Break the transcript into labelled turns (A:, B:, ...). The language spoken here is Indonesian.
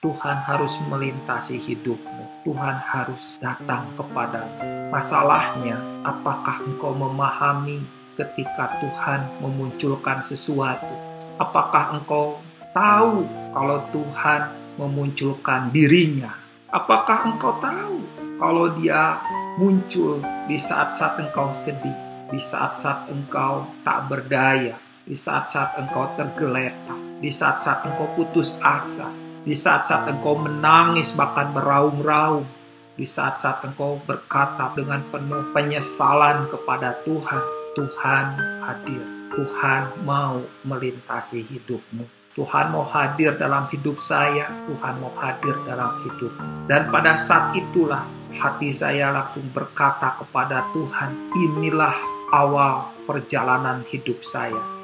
A: Tuhan harus melintasi hidupmu. Tuhan harus datang kepadamu. Masalahnya, apakah engkau memahami ketika Tuhan memunculkan sesuatu? Apakah engkau tahu kalau Tuhan memunculkan dirinya? Apakah engkau tahu kalau Dia muncul di saat-saat engkau sedih, di saat-saat engkau tak berdaya, di saat-saat engkau tergeletak, di saat-saat engkau putus asa, di saat-saat engkau menangis bahkan beraung-raung, di saat-saat engkau berkata dengan penuh penyesalan kepada Tuhan, Tuhan hadir. Tuhan mau melintasi hidupmu. Tuhan mau hadir dalam hidup saya, Tuhan mau hadir dalam hidup. Dan pada saat itulah hati saya langsung berkata kepada Tuhan, inilah awal perjalanan hidup saya